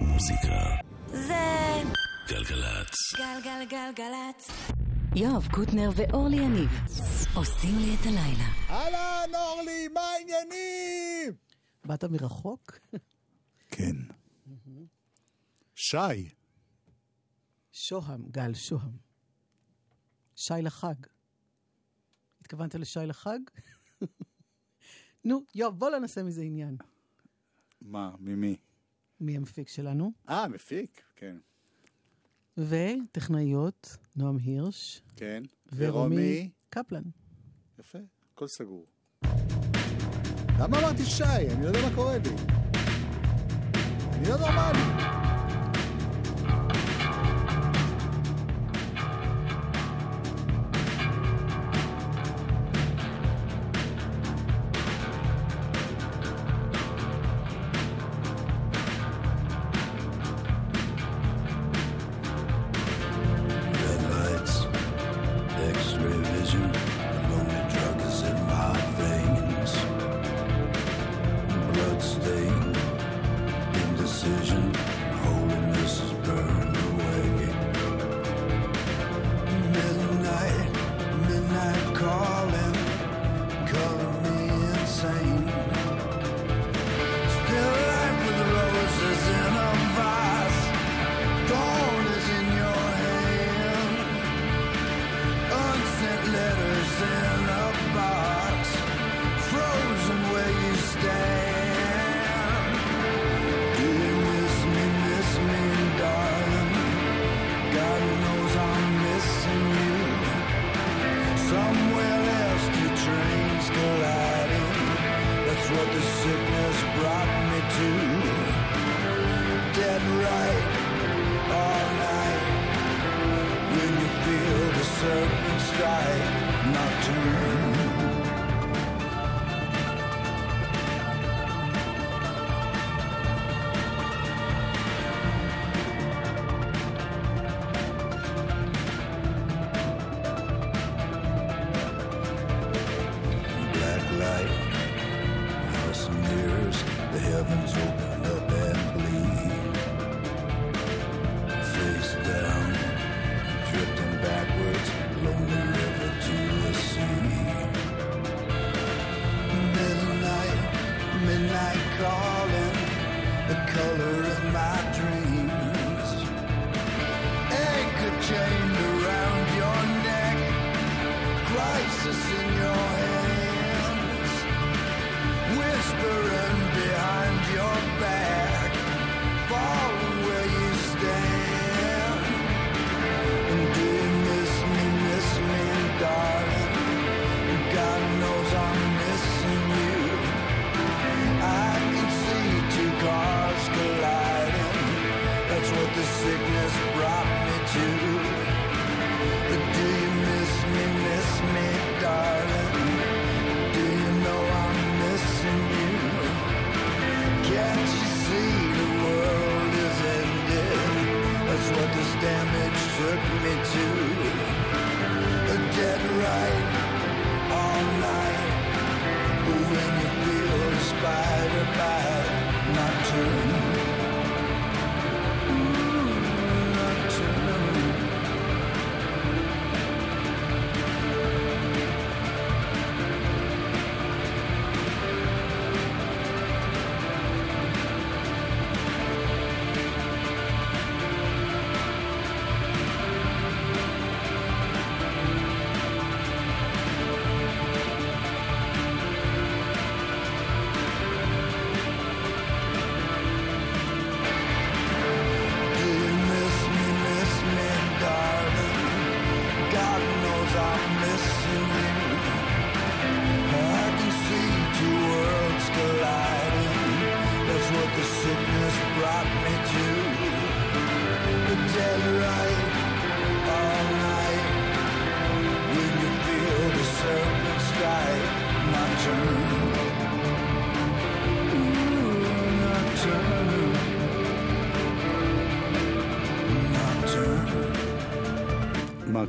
מוזיקה. זה... גלגלצ. גלגלגלגלצ. יואב קוטנר ואורלי יניב עושים לי את הלילה. אהלן, אורלי, מה העניינים? באת מרחוק? כן. שי. שוהם, גל, שוהם. שי לחג. התכוונת לשי לחג? נו, יואב, בוא לא נעשה מזה עניין. מה, ממי? מי המפיק שלנו? אה, מפיק, כן. וטכנאיות, נועם הירש. כן. ורומי, קפלן. יפה, הכל סגור. למה אמרתי שי? אני לא יודע מה קורה לי. אני לא נורמלי.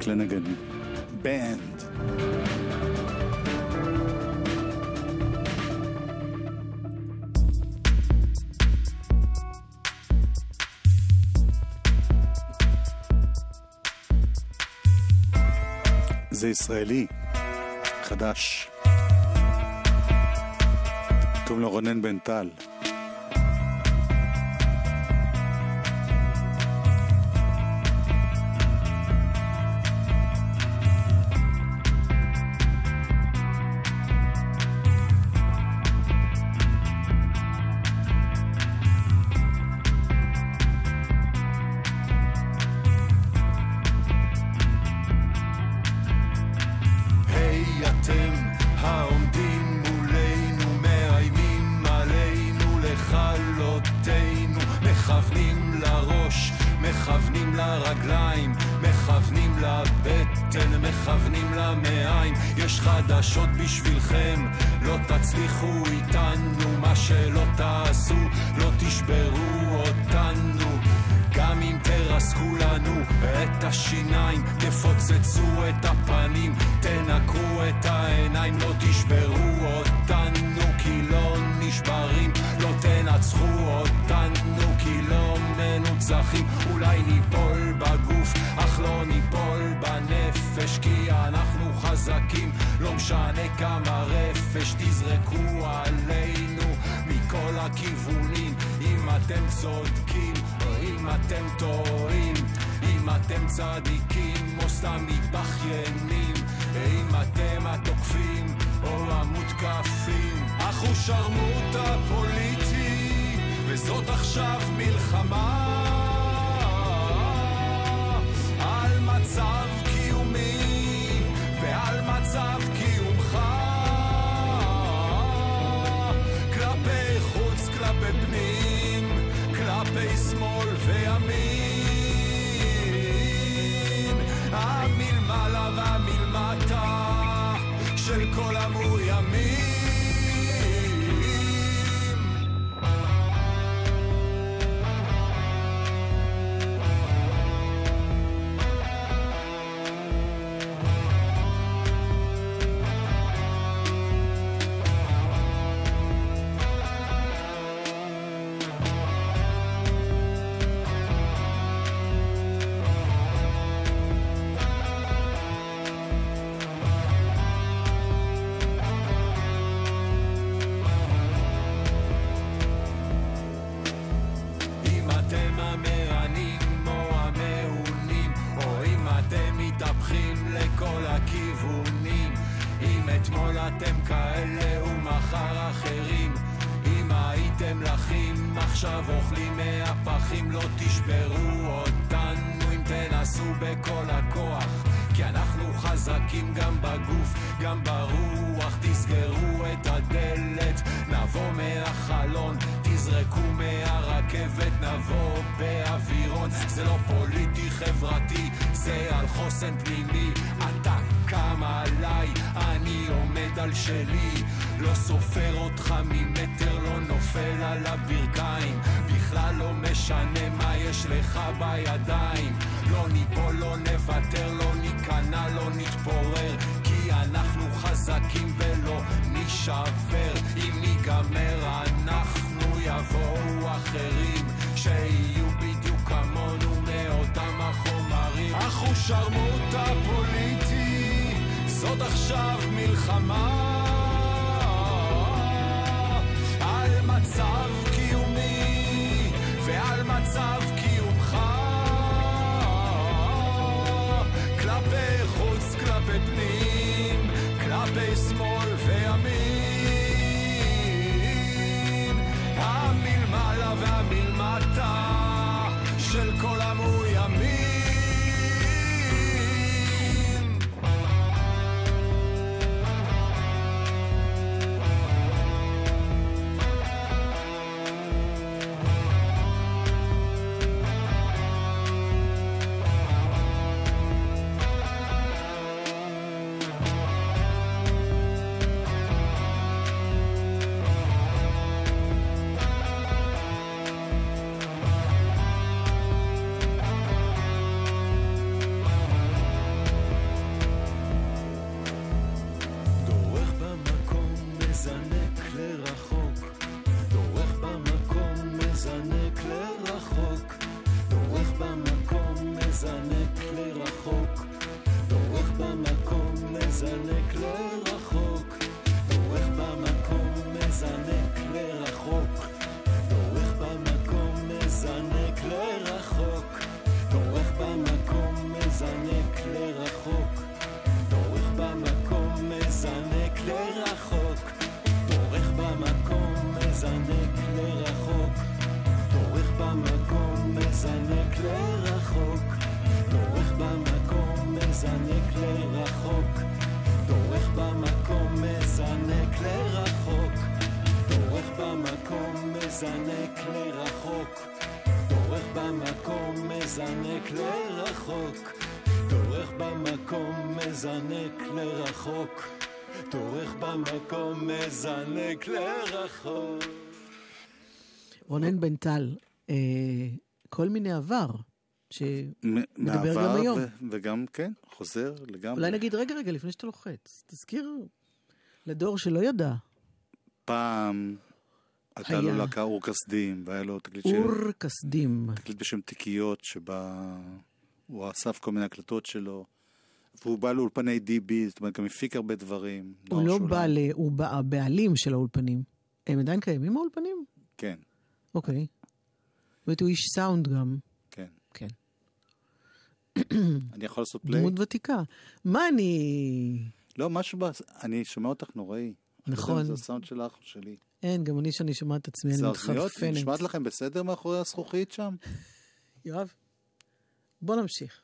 כלי בנד. זה ישראלי, חדש. קוראים לו רונן בן טל. מצב קיומך. כלפי חוץ, כלפי פנים, כלפי שמאל וימין לרחוק, דורך במקום, מזנק לרחוק, דורך במקום, מזנק לרחוק. רונן בן טל, אה, כל מיני עבר, שאולי מ- מדבר גם היום. ו- וגם, כן, חוזר לגמרי. נגיד, רגע, רגע, לפני שאתה לוחץ, תזכיר לדור שלא ידע, פעם הייתה היה. לו להקה אור כסדים, והיה לו תקליט של- אור כסדים. תקליט בשם תיקיות, שבה הוא אסף כל מיני הקלטות שלו. והוא בא לאולפני די.בי, זאת אומרת, גם הפיק הרבה דברים. הוא לא. בא ל... הוא בא- הבעלים של האולפנים. הם עדיין קיימים האולפנים? כן, אוקיי. זאת אומרת, הוא איש סאונד גם. כן. כן. אני יכול לעשות פליי? דמות ותיקה. מה אני... לא, משהו, ב... אני שומע אותך נוראי. נכון. זה הסאונד שלך או שלי. אין, גם אני, שאני שומעת את עצמי, אני זה? מתחרפנת. נשמעת לכם בסדר מאחורי הזכוכית שם? יואב, בוא נמשיך.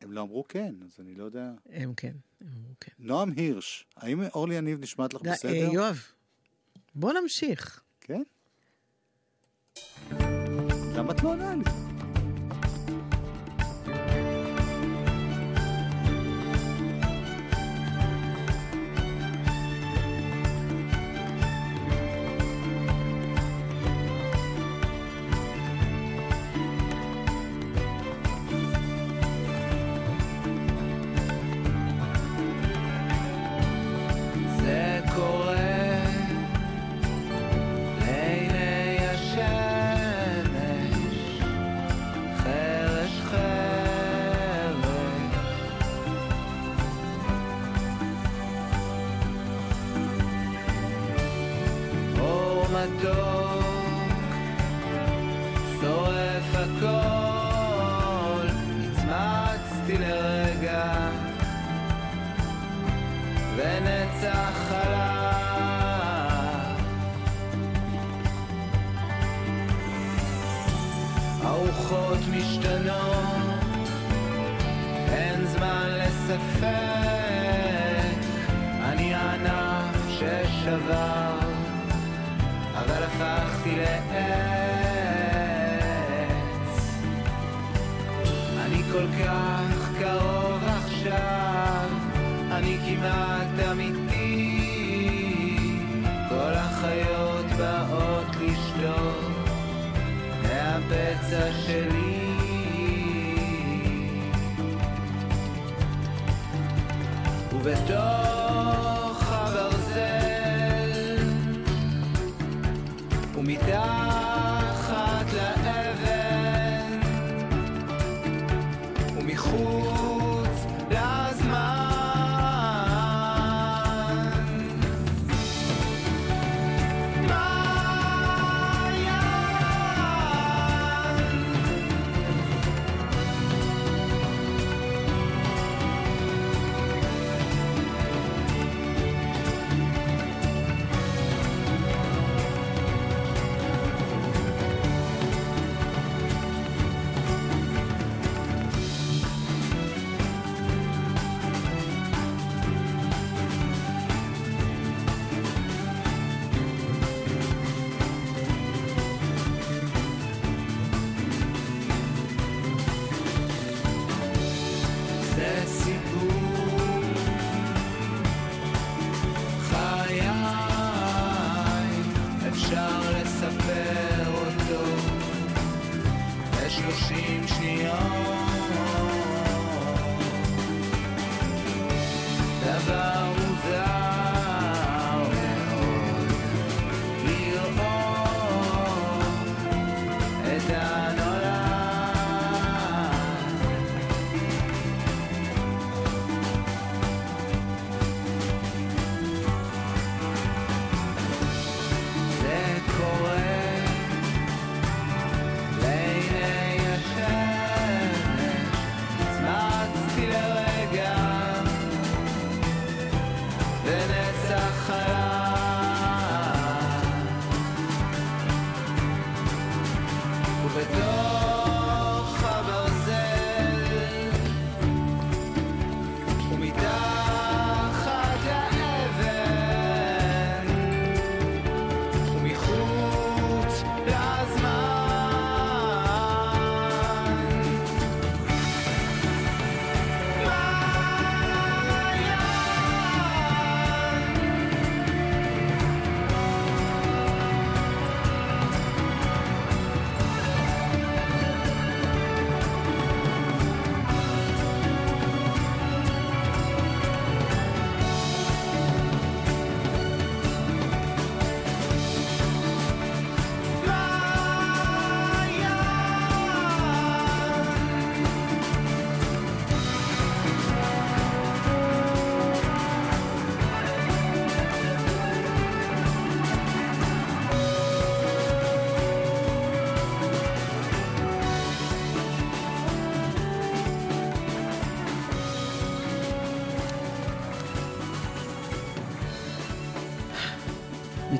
הם לא אמרו כן, אז אני לא יודע. הם כן, הם אמרו כן. נועם הירש, האם אורלי יניב נשמעת לך די, בסדר? אה, יואב, בוא נמשיך. כן? למה את לא עונה לי? מתוק, שורף הכל, הצמצתי לרגע. ונצח חלב. הרוחות משתנות, אין זמן לספק, אני כל כך קרוב אני. כל החיות באות שלי. ובתוך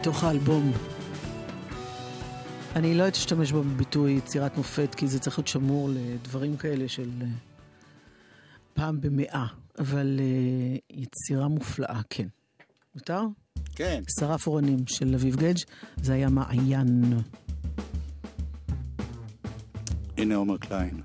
מתוך האלבום. אני לא אשתמש בביטוי יצירת מופת, כי זה צריך להיות שמור לדברים כאלה של אה, פעם במאה, אבל אה, יצירה מופלאה, כן. מותר? כן. שרף אורנים של אביב גדג', זה היה מעיין. הנה עומר קליין.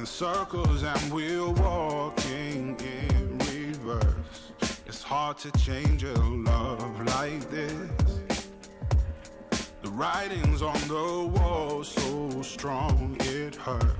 Running circles and we're walking in reverse. It's hard to change a love like this. The writing's on the wall so strong it hurts.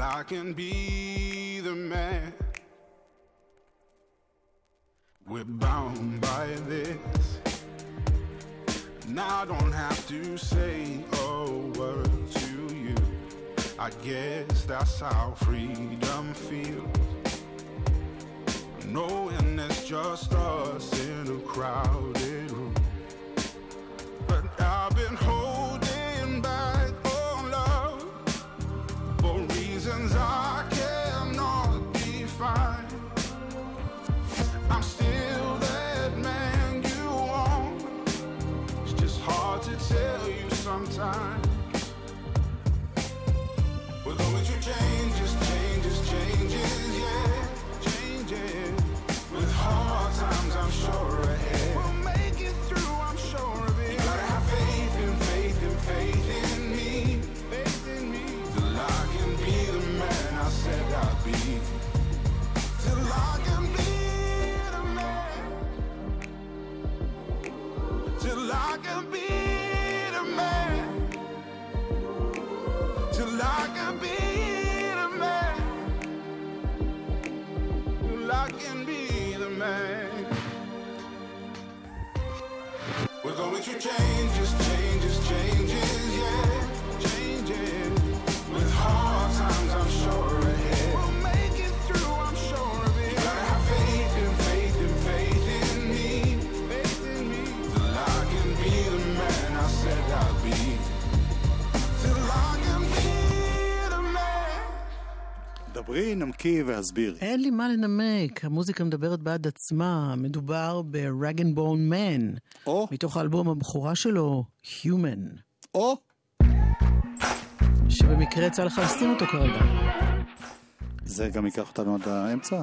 I can be the man. We're bound by this. And I don't have to say a word to you. I guess that's how freedom feels. Knowing it's just us in a crowded changes, נמקי והסבירי. אין לי מה לנמק, המוזיקה מדברת בעד עצמה, מדובר ב-Rag and Bone Man, או, מתוך האלבום הבכורה שלו, Human, או, שבמקרה יצא לך לשים אותו כרגע. זה גם ייקח אותנו עד האמצע?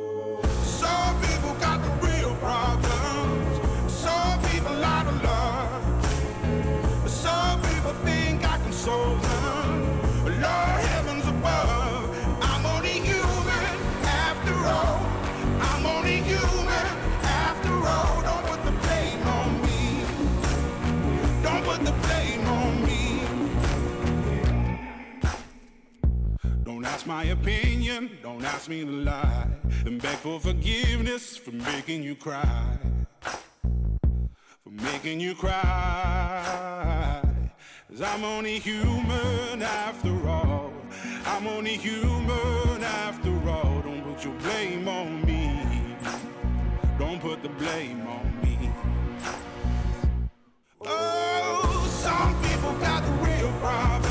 my opinion, don't ask me to lie, and beg for forgiveness for making you cry for making you cry. Cause I'm only human after all. I'm only human after all. Don't put your blame on me. Don't put the blame on me. Oh, some people got the real problems.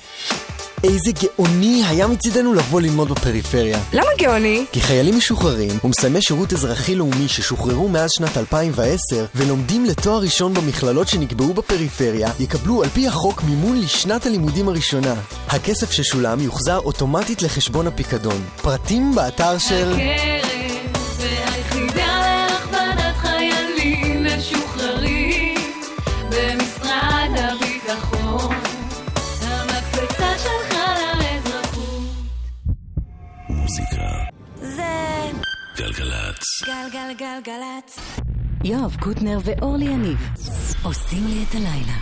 איזה גאוני היה מצידנו לבוא ללמוד בפריפריה. למה גאוני? כי חיילים משוחררים ומסיימי שירות אזרחי-לאומי ששוחררו מאז שנת 2010 ולומדים לתואר ראשון במכללות שנקבעו בפריפריה יקבלו על פי החוק מימון לשנת הלימודים הראשונה. הכסף ששולם יוחזר אוטומטית לחשבון הפיקדון. פרטים באתר של... הקרן גלגלצ. גלגלגלגלצ. יואב קוטנר ואורלי יניב עושים לי את הלילה.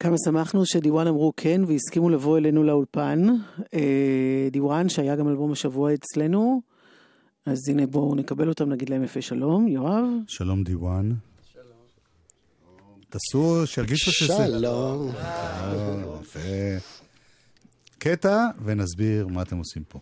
כמה שמחנו שדיוואן אמרו כן והסכימו לבוא אלינו לאולפן. אה, דיוואן שהיה גם אלבום השבוע אצלנו, אז הנה בואו נקבל אותם, נגיד להם יפה שלום. יואב? שלום דיוואן. תעשו, שירגישו שזה... שלום. יפה. קטע, ונסביר מה אתם עושים פה.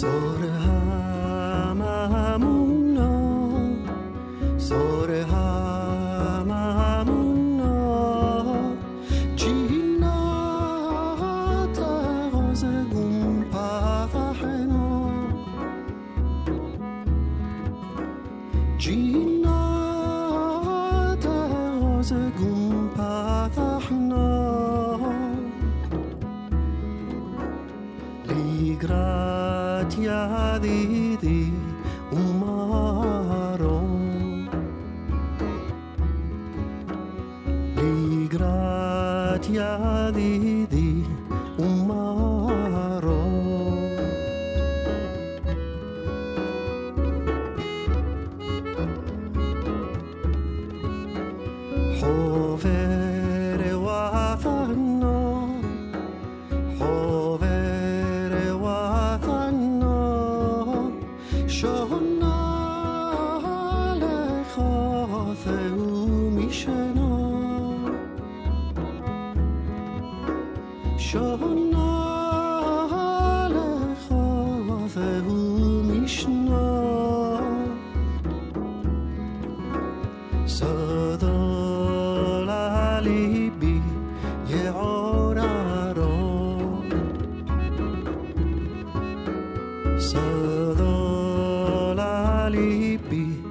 sort of. Saludó la lipi.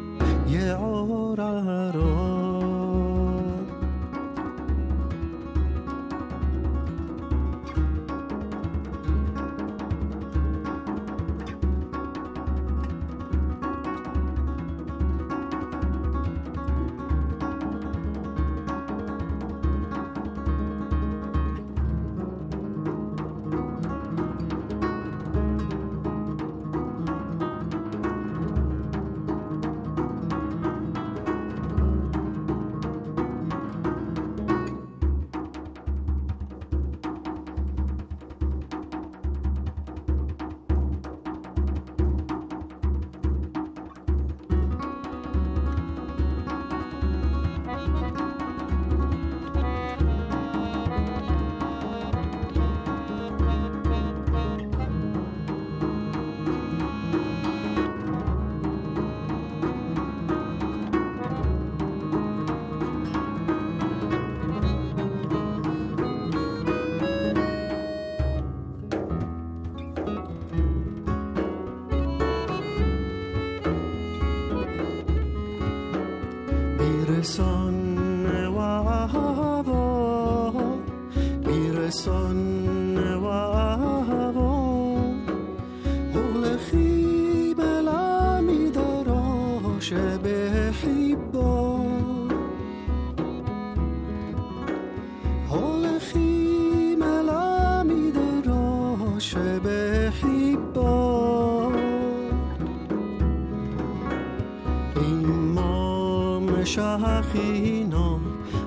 imom shachino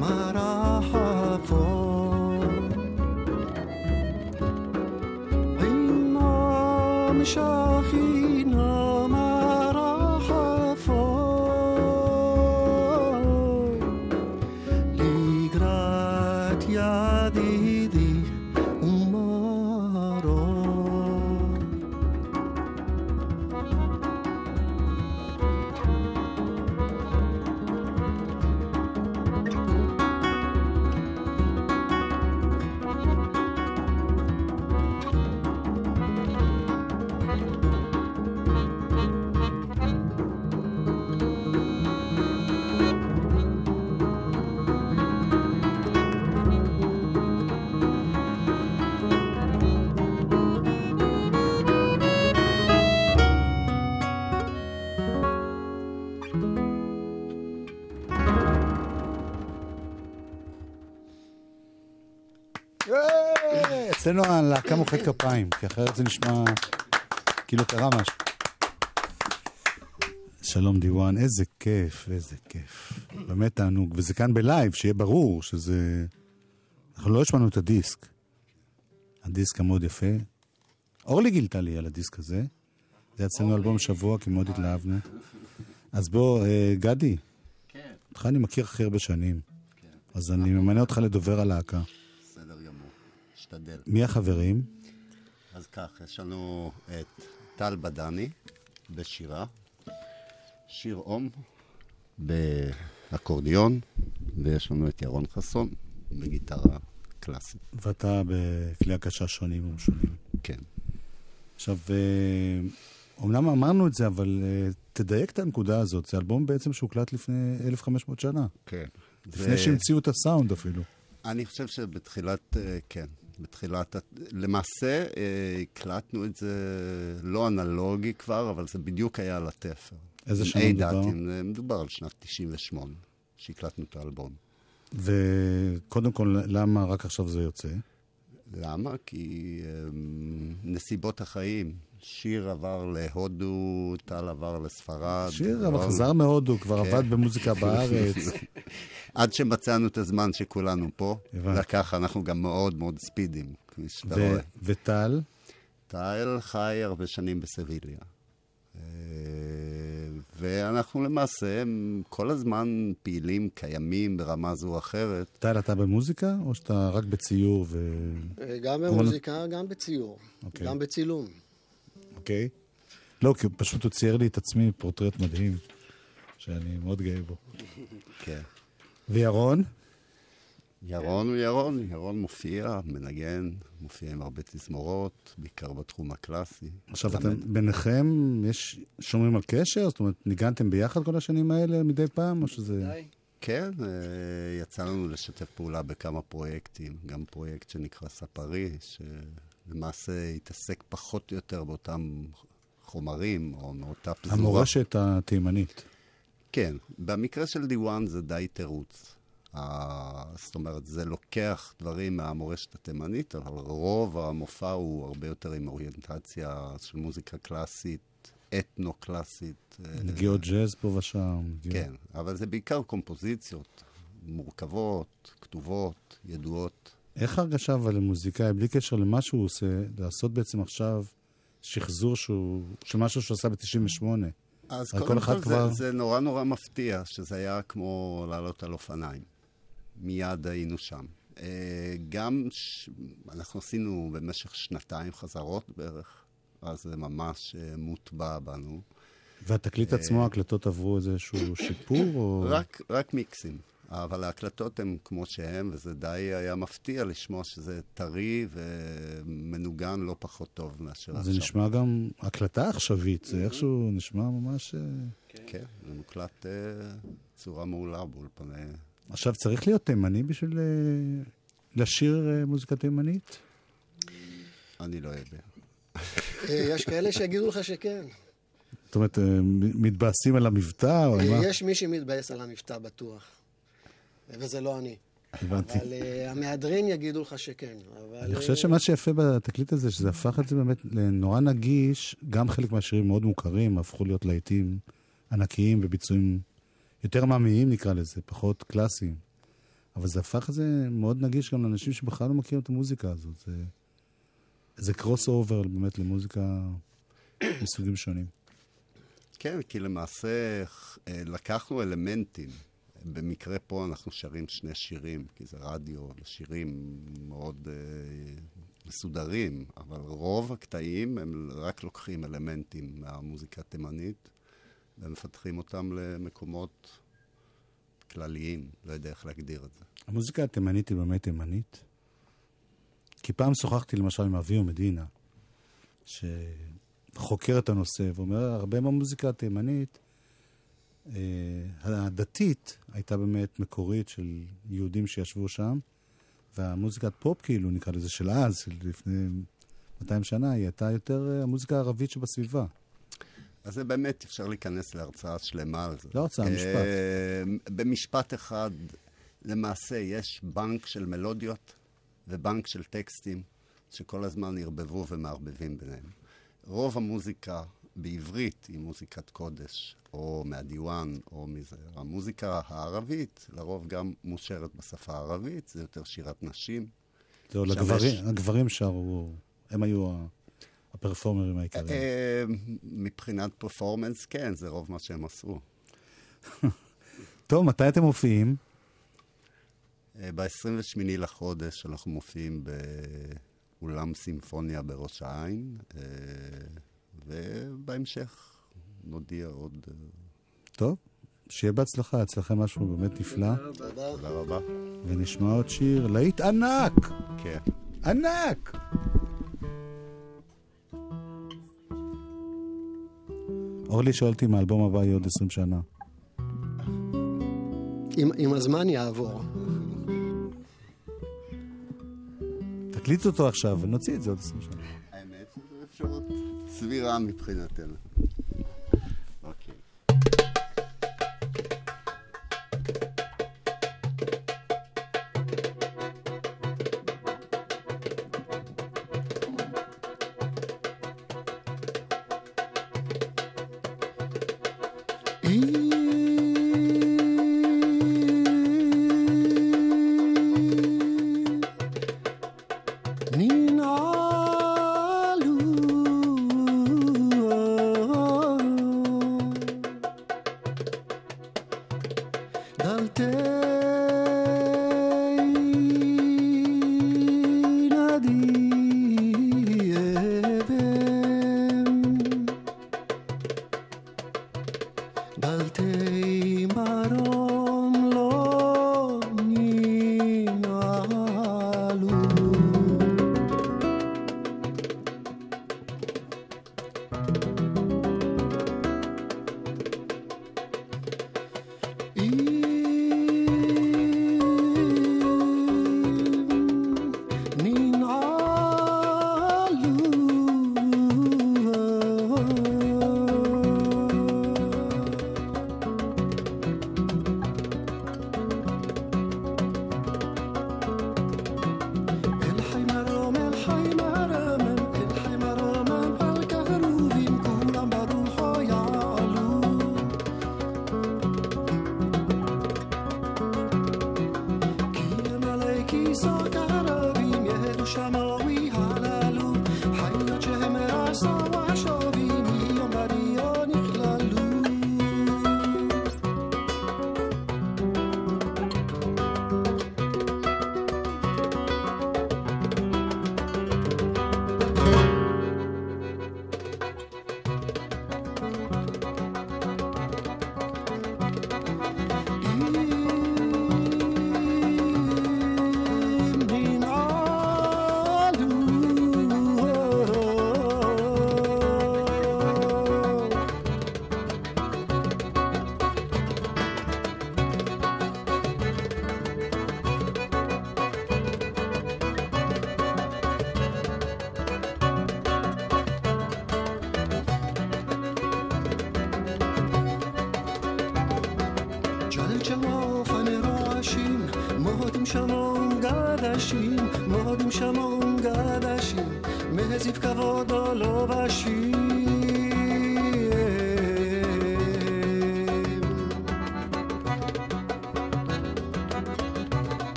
marahafo Imam Shah. מוחאת כפיים, כי אחרת זה נשמע כאילו קרה משהו. שלום דיוואן, איזה כיף, איזה כיף. באמת תענוג, וזה כאן בלייב, שיהיה ברור שזה... אנחנו לא השמענו את הדיסק. הדיסק המאוד יפה. אורלי גילתה לי על הדיסק הזה. זה אצלנו אלבום שבוע, כי מאוד התלהבנו. אז בוא, אה, גדי. כן. אותך אני מכיר הכי הרבה שנים. אז אני ממנה אותך לדובר הלהקה. בסדר גמור, אשתדל. מי החברים? אז כך, יש לנו את טל בדני בשירה, שיר אום באקורדיון, ויש לנו את ירון חסון בגיטרה קלאסית. ואתה בכלי הקשה שונים ומשונים. כן. עכשיו, אה, אומנם אמרנו את זה, אבל אה, תדייק את הנקודה הזאת. זה אלבום בעצם שהוקלט לפני 1,500 שנה. כן. לפני זה- שהמציאו את הסאונד אפילו. אני חושב שבתחילת, אה, כן, בתחילת, למעשה אה, הקלטנו את זה לא אנלוגי כבר, אבל זה בדיוק היה על התפר. איזה שנה מדובר? זה מדובר על שנת 98, שהקלטנו את האלבום. וקודם כל, למה רק עכשיו זה יוצא? למה? כי אמ, נסיבות החיים. שיר עבר להודו, טל עבר לספרד. שיר, אבל חזר מהודו, כבר כן. עבד במוזיקה בארץ. עד שמצאנו את הזמן שכולנו פה. הבנתי. וככה אנחנו גם מאוד מאוד ספידים, כפי שאתה ו- רואה. וטל? טל חי הרבה שנים בסביליה. אה, ואנחנו למעשה כל הזמן פעילים, קיימים ברמה זו או אחרת. טל, אתה במוזיקה, או שאתה רק בציור ו... גם במוזיקה, גם בציור. אוקיי. גם בצילום. אוקיי? לא, כי פשוט הוא צייר לי את עצמי פורטרט מדהים, שאני מאוד גאה בו. כן. וירון? ירון הוא ירון, ירון מופיע, מנגן, מופיע עם הרבה תזמורות, בעיקר בתחום הקלאסי. עכשיו. אתם, ביניכם, יש, שומרים על קשר? זאת אומרת, ניגנתם ביחד כל השנים האלה מדי פעם, או שזה... כן, אה, יצא לנו לשתף פעולה בכמה פרויקטים, גם פרויקט שנקרא ספרי, שלמעשה התעסק פחות או יותר באותם חומרים, או מאותה פזורה. המורשת התימנית. כן, במקרה של דיוואן זה די תירוץ. ה- זאת אומרת, זה לוקח דברים מהמורשת התימנית, אבל רוב המופע הוא הרבה יותר עם אוריינטציה של מוזיקה קלאסית, אתנו-קלאסית. אה, נגיעות ג'אז פה ושם. נגיעות- כן, אבל זה בעיקר קומפוזיציות מורכבות, כתובות, ידועות. איך ההרגשה אבל למוזיקאי, בלי קשר למה שהוא עושה, לעשות בעצם עכשיו שחזור שהוא, של משהו שהוא עשה ב-98? אז קודם כל כבר- זה, זה נורא נורא מפתיע, שזה היה כמו לעלות על אופניים. מיד היינו שם. אה, גם, ש... אנחנו עשינו במשך שנתיים חזרות בערך, אז זה ממש אה, מוטבע בנו. והתקליט אה, עצמו, ההקלטות עברו איזשהו שיפור? או... רק, רק מיקסים. אבל ההקלטות הן כמו שהן, וזה די היה מפתיע לשמוע שזה טרי ומנוגן לא פחות טוב מאשר זה עכשיו. נשמע גם הקלטה עכשווית, זה איכשהו נשמע ממש... אה, כן, זה מוקלט אה, בצורה מעולה באולפני... עכשיו, צריך להיות תימני בשביל אה, לשיר מוזיקה תימנית? אני לא יודע. יש כאלה שיגידו לך שכן. זאת אומרת, מתבאסים על המבטא או מה? יש מי שמתבאס על המבטא בטוח. וזה לא אני. הבנתי. אבל אה, המהדרין יגידו לך שכן. אבל... אני אה, חושב שמה שיפה בתקליט הזה, שזה הפך את זה באמת לנורא נגיש, גם חלק מהשירים מאוד מוכרים, הפכו להיות להיטים ענקיים וביצועים יותר עממיים נקרא לזה, פחות קלאסיים. אבל זה הפך את זה מאוד נגיש גם לאנשים שבכלל לא מכירים את המוזיקה הזאת. זה, זה קרוס אובר באמת למוזיקה מסוגים שונים. כן, כי למעשה אה, לקחנו אלמנטים. במקרה פה אנחנו שרים שני שירים, כי זה רדיו, שירים מאוד אה, מסודרים, אבל רוב הקטעים הם רק לוקחים אלמנטים מהמוזיקה התימנית ומפתחים אותם למקומות כלליים, לא יודע איך להגדיר את זה. המוזיקה התימנית היא באמת תימנית? כי פעם שוחחתי למשל עם אביו מדינה, שחוקר את הנושא, ואומר, הרבה מהמוזיקה התימנית, הדתית, הייתה באמת מקורית של יהודים שישבו שם, והמוזיקת פופ, כאילו, נקרא לזה, של אז, של לפני 200 שנה, היא הייתה יותר אה, המוזיקה הערבית שבסביבה. אז זה באמת, אפשר להיכנס להרצאה שלמה על זה. לא הרצאה, משפט. אה, במשפט אחד, למעשה יש בנק של מלודיות ובנק של טקסטים שכל הזמן ערבבו ומערבבים ביניהם. רוב המוזיקה בעברית היא מוזיקת קודש, או מהדיוואן, או מזה. המוזיקה הערבית, לרוב גם מושרת בשפה הערבית, זה יותר שירת נשים. זהו, שם לגברים, יש- הגברים שרו, הם היו הפרפורמרים העיקריים. אה, מבחינת פרפורמנס, כן, זה רוב מה שהם עשו. טוב, מתי אתם מופיעים? ב-28 לחודש אנחנו מופיעים באולם סימפוניה בראש העין, אה, ובהמשך נודיע עוד... אה, טוב, שיהיה בהצלחה, אצלכם משהו באמת נפלא. תודה רבה. ונשמע עוד שיר, להיט ענק! כן. ענק! אורלי שואלת אם האלבום הבא יהיה עוד 20 שנה. עם, עם הזמן יעבור. תקליט אותו עכשיו ונוציא את זה עוד 20 שנה. האמת שזו אפשרות סבירה מבחינתנו.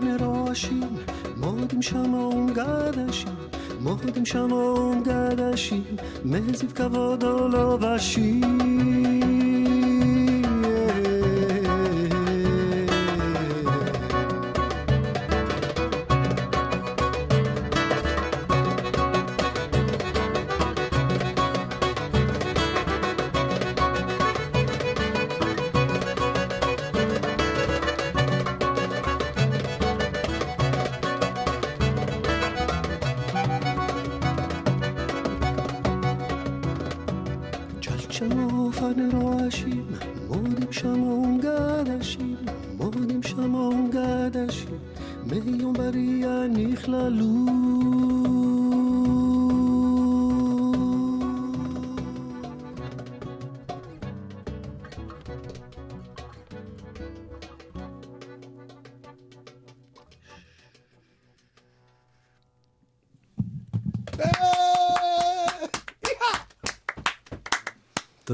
צ'לצ'לופן רועשים, מודים שמום גדשים, מודים שמום גדשים, מזיו כבוד עולו צ'לצ'לופן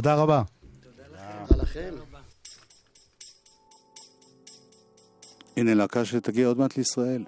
תודה רבה. תודה לכם. הנה להקה שתגיע עוד מעט לישראל.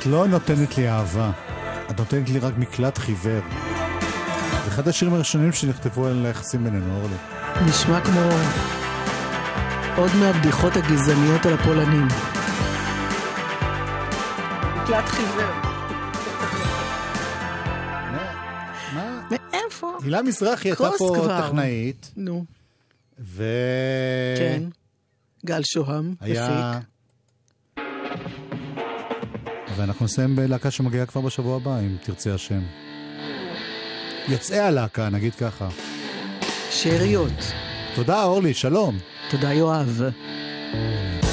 את לא נותנת לי אהבה, את נותנת לי רק מקלט חיוור. זה אחד השירים הראשונים שנכתבו על היחסים בינינו, אורלי. נשמע כמו עוד מהבדיחות הגזעניות על הפולנים. מקלט חיוור. מאיפה? הילה מזרחי הייתה פה טכנאית. נו. ו... כן. גל שוהם, הפיק. ואנחנו נסיים בלהקה שמגיעה כבר בשבוע הבא, אם תרצה השם. יצאי הלהקה, נגיד ככה. שאריות. תודה, אורלי, שלום. תודה, יואב. Oh.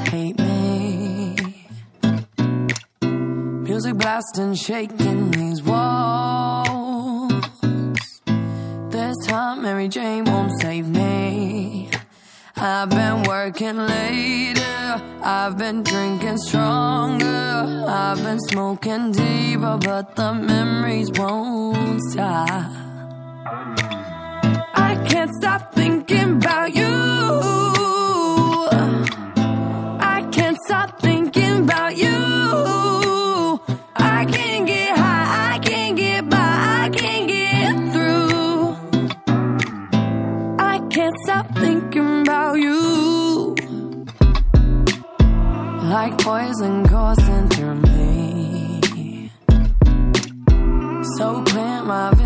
Hate me. Music blasting, shaking these walls. This time Mary Jane won't save me. I've been working later, I've been drinking stronger, I've been smoking deeper, but the memories won't stop. I can't stop thinking about you. like poison coursing through me. So plant my.